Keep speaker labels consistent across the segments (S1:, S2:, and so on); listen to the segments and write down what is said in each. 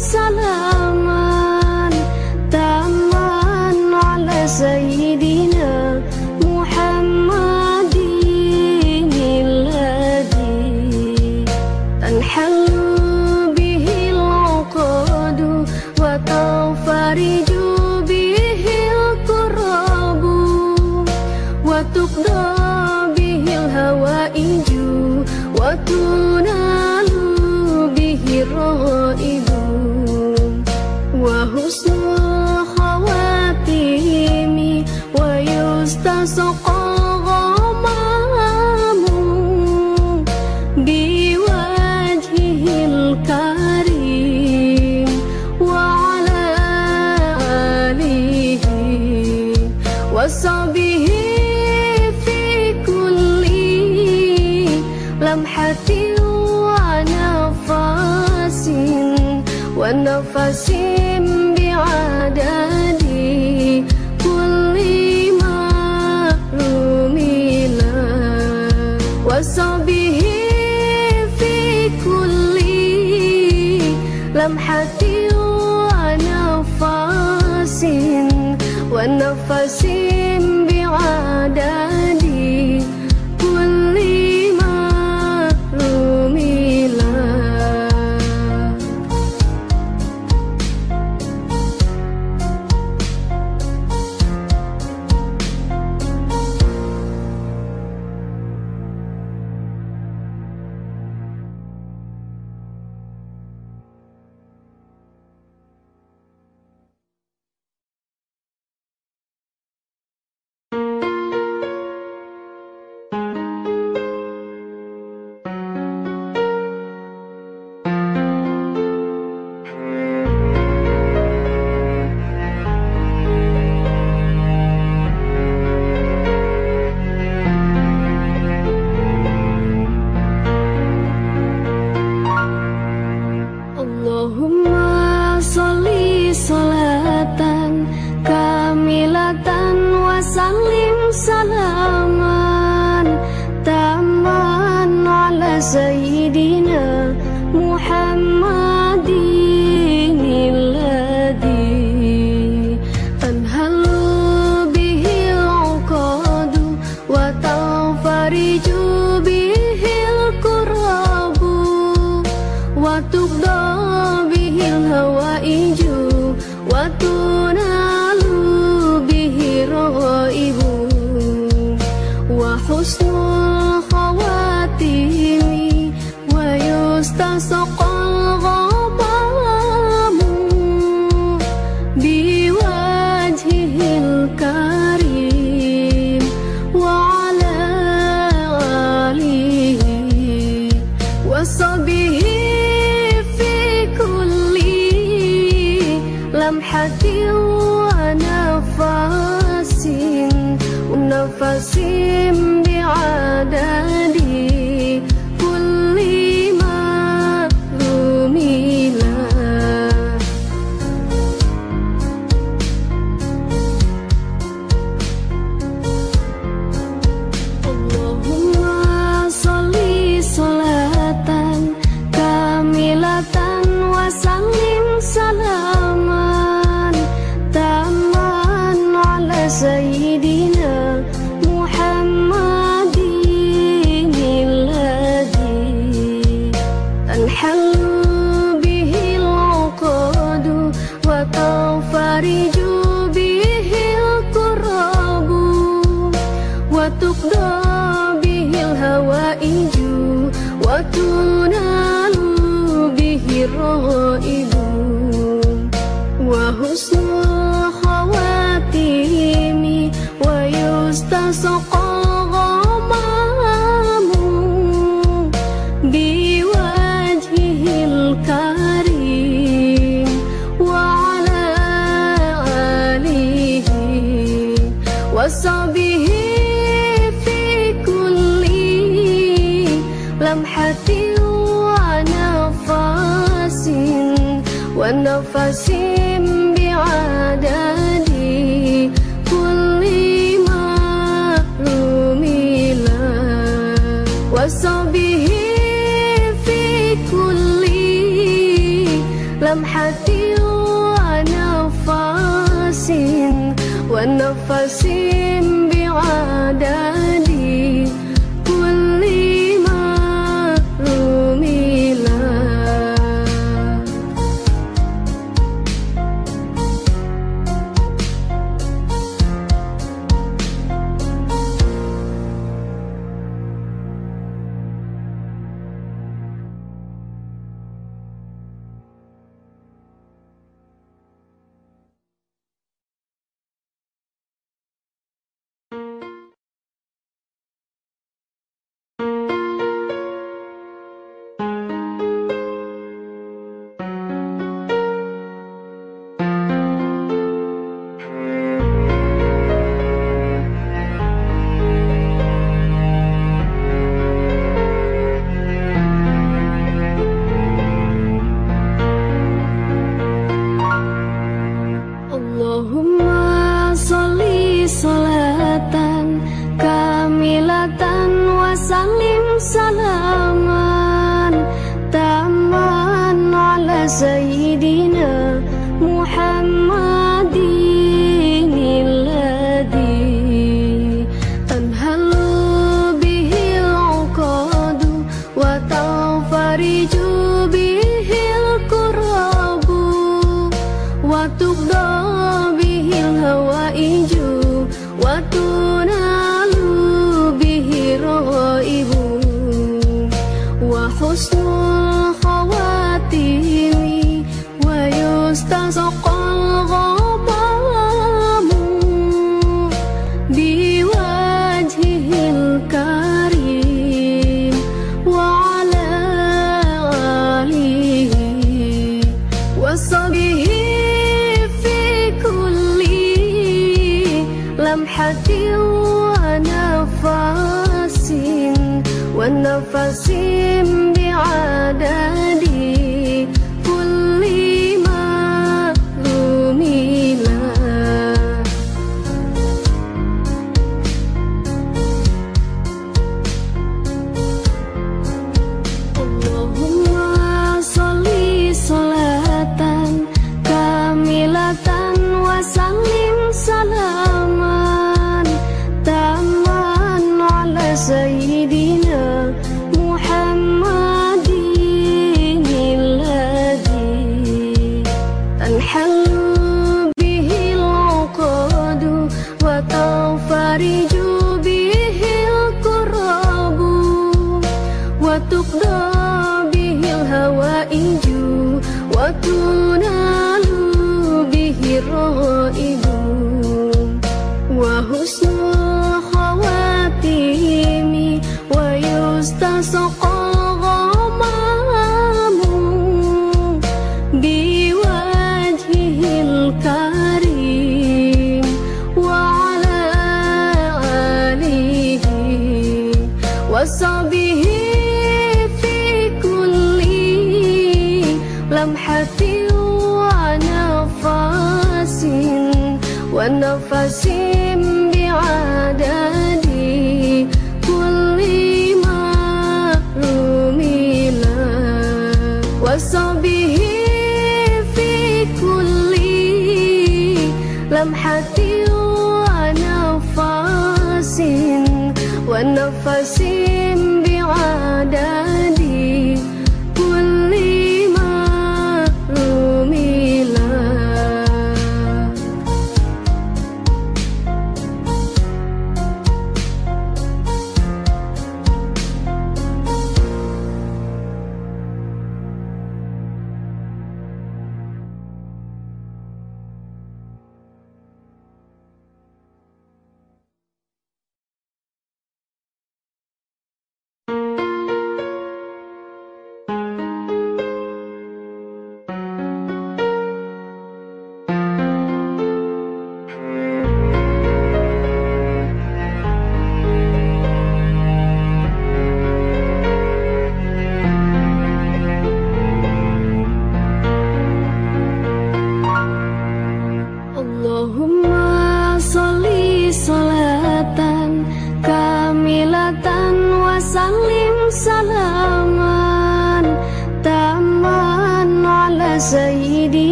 S1: salah.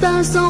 S1: 发送。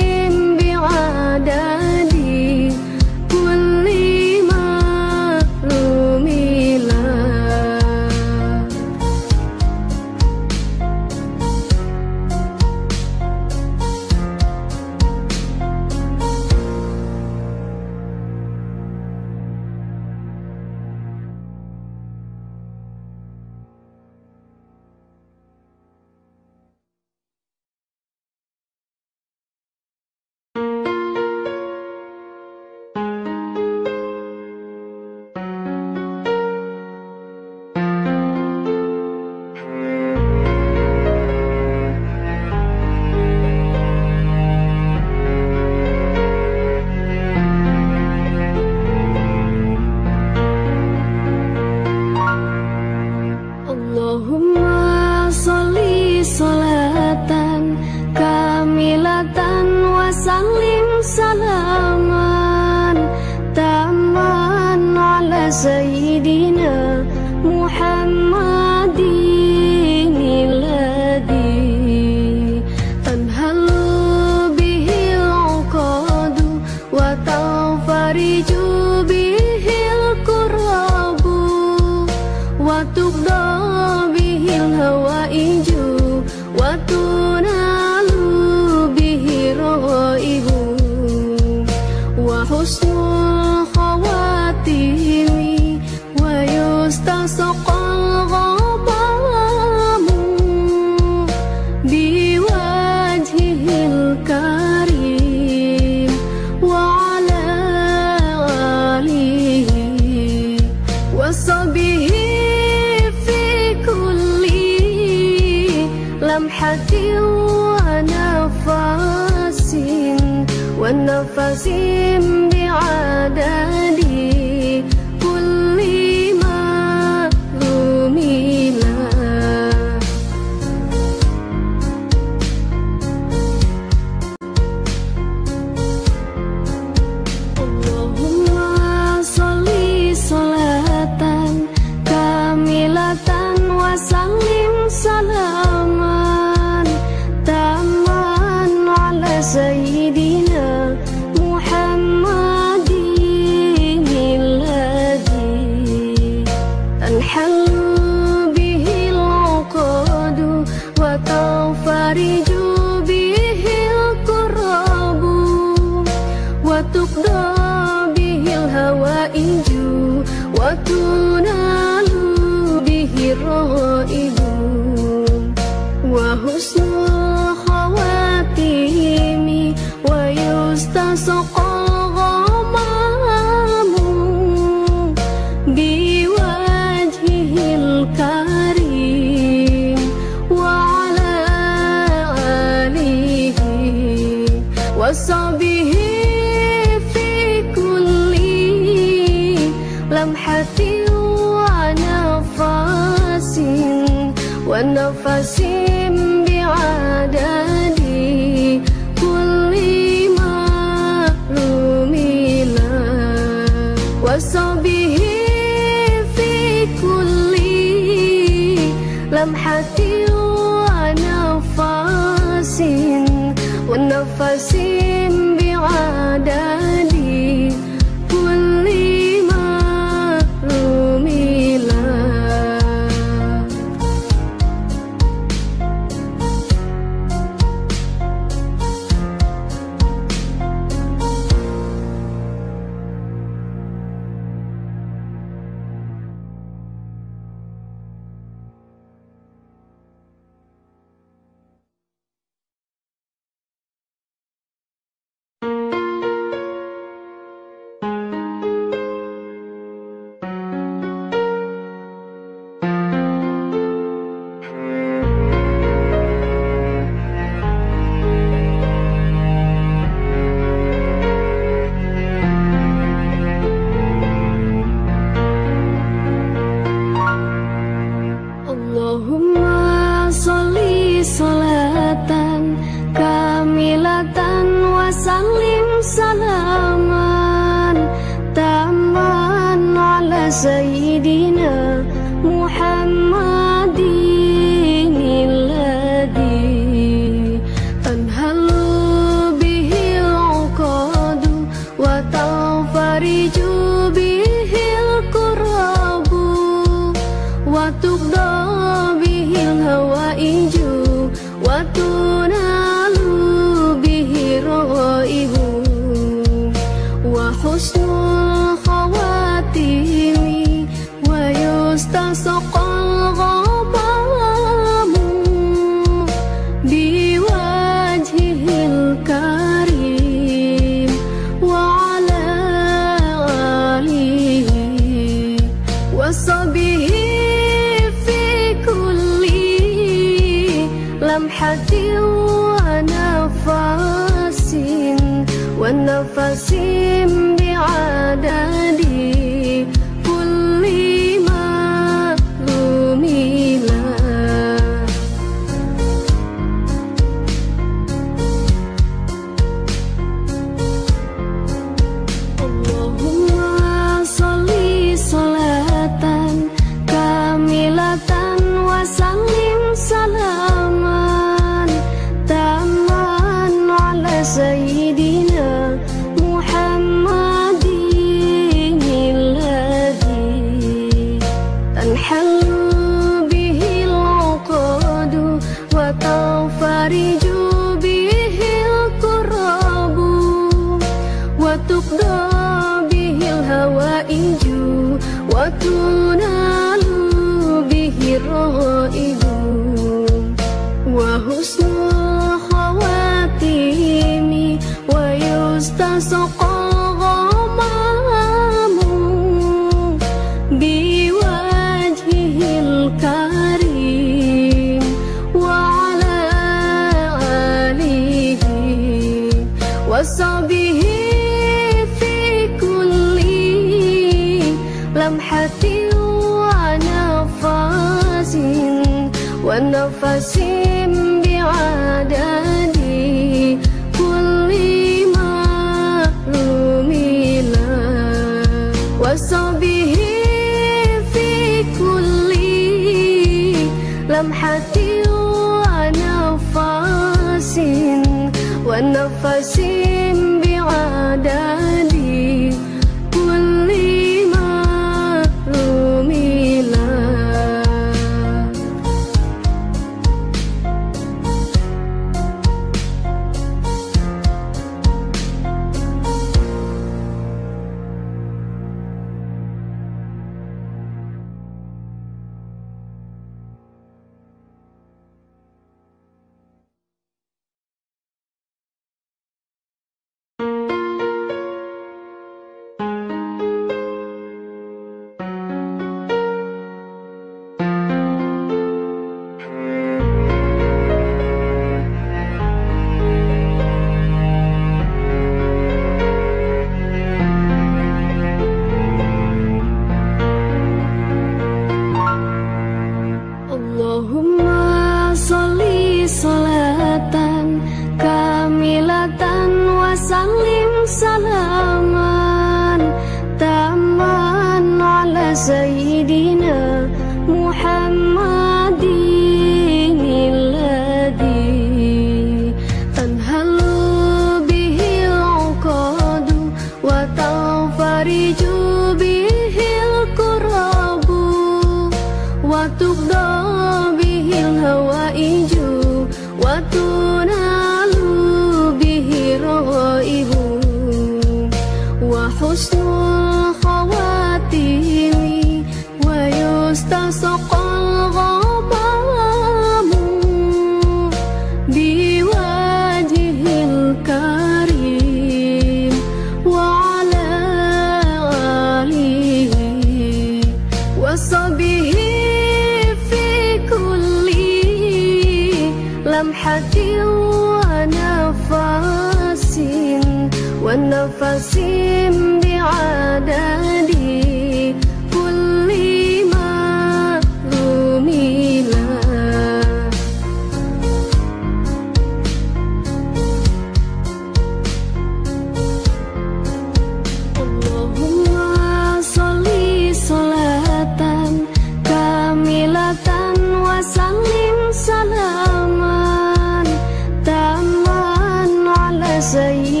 S1: say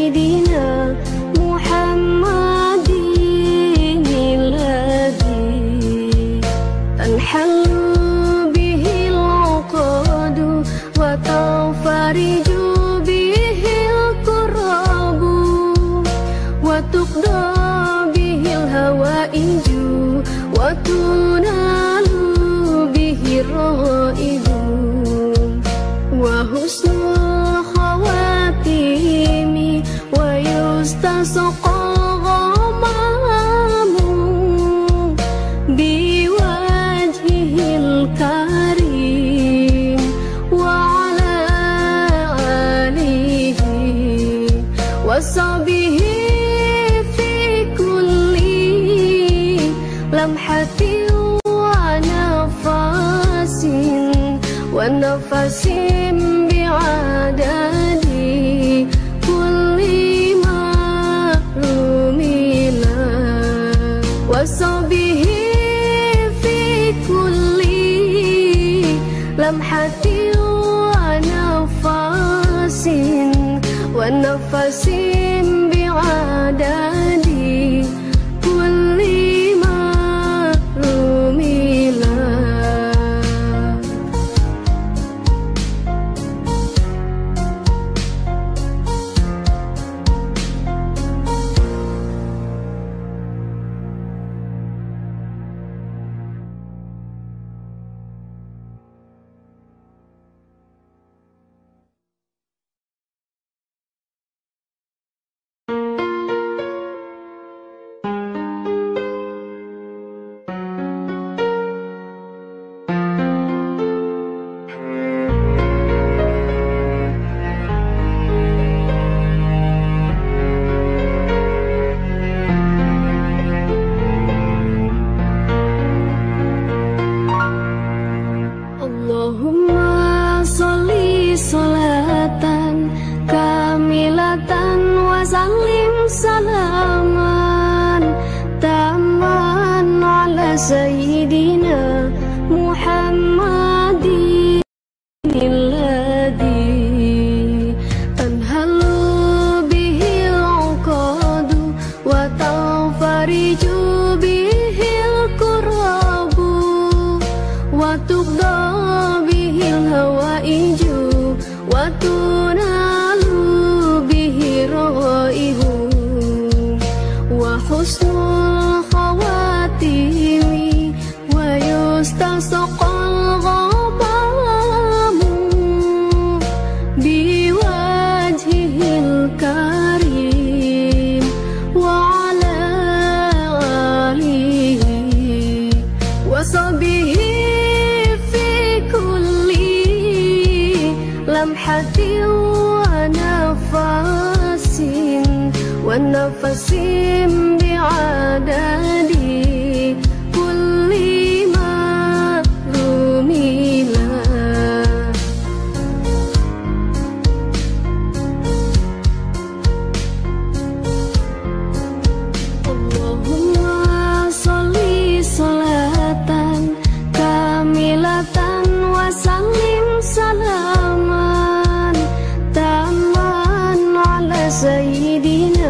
S1: 所以呢？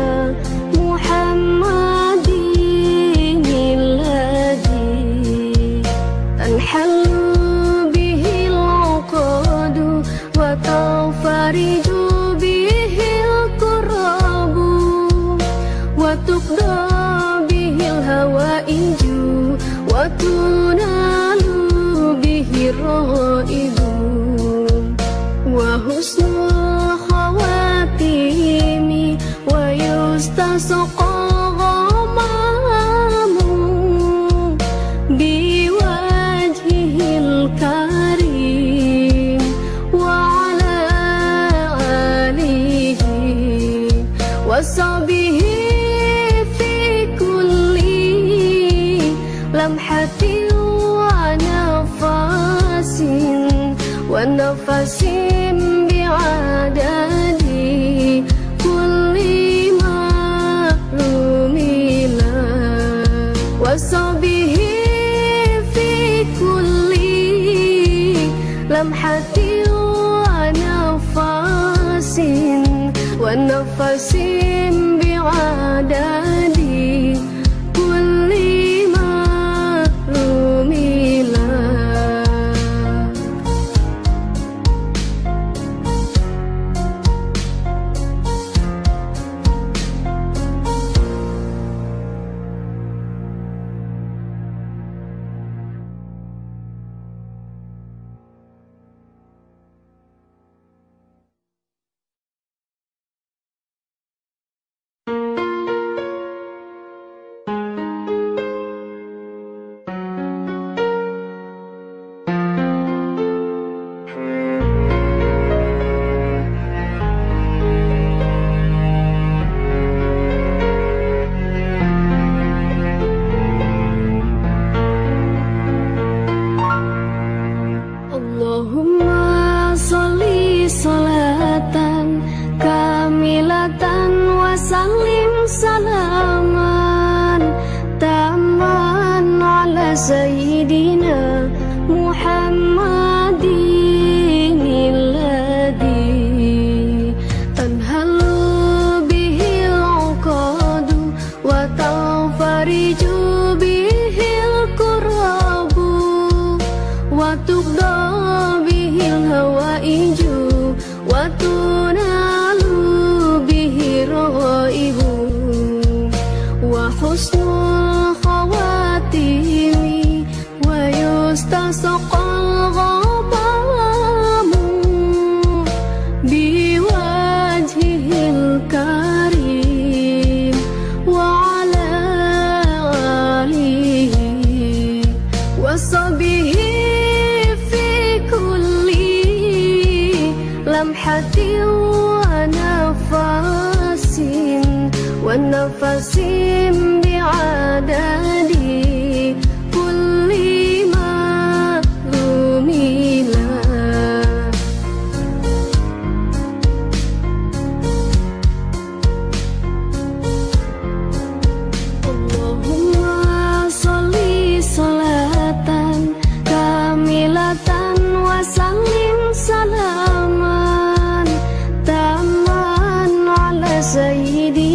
S1: 你的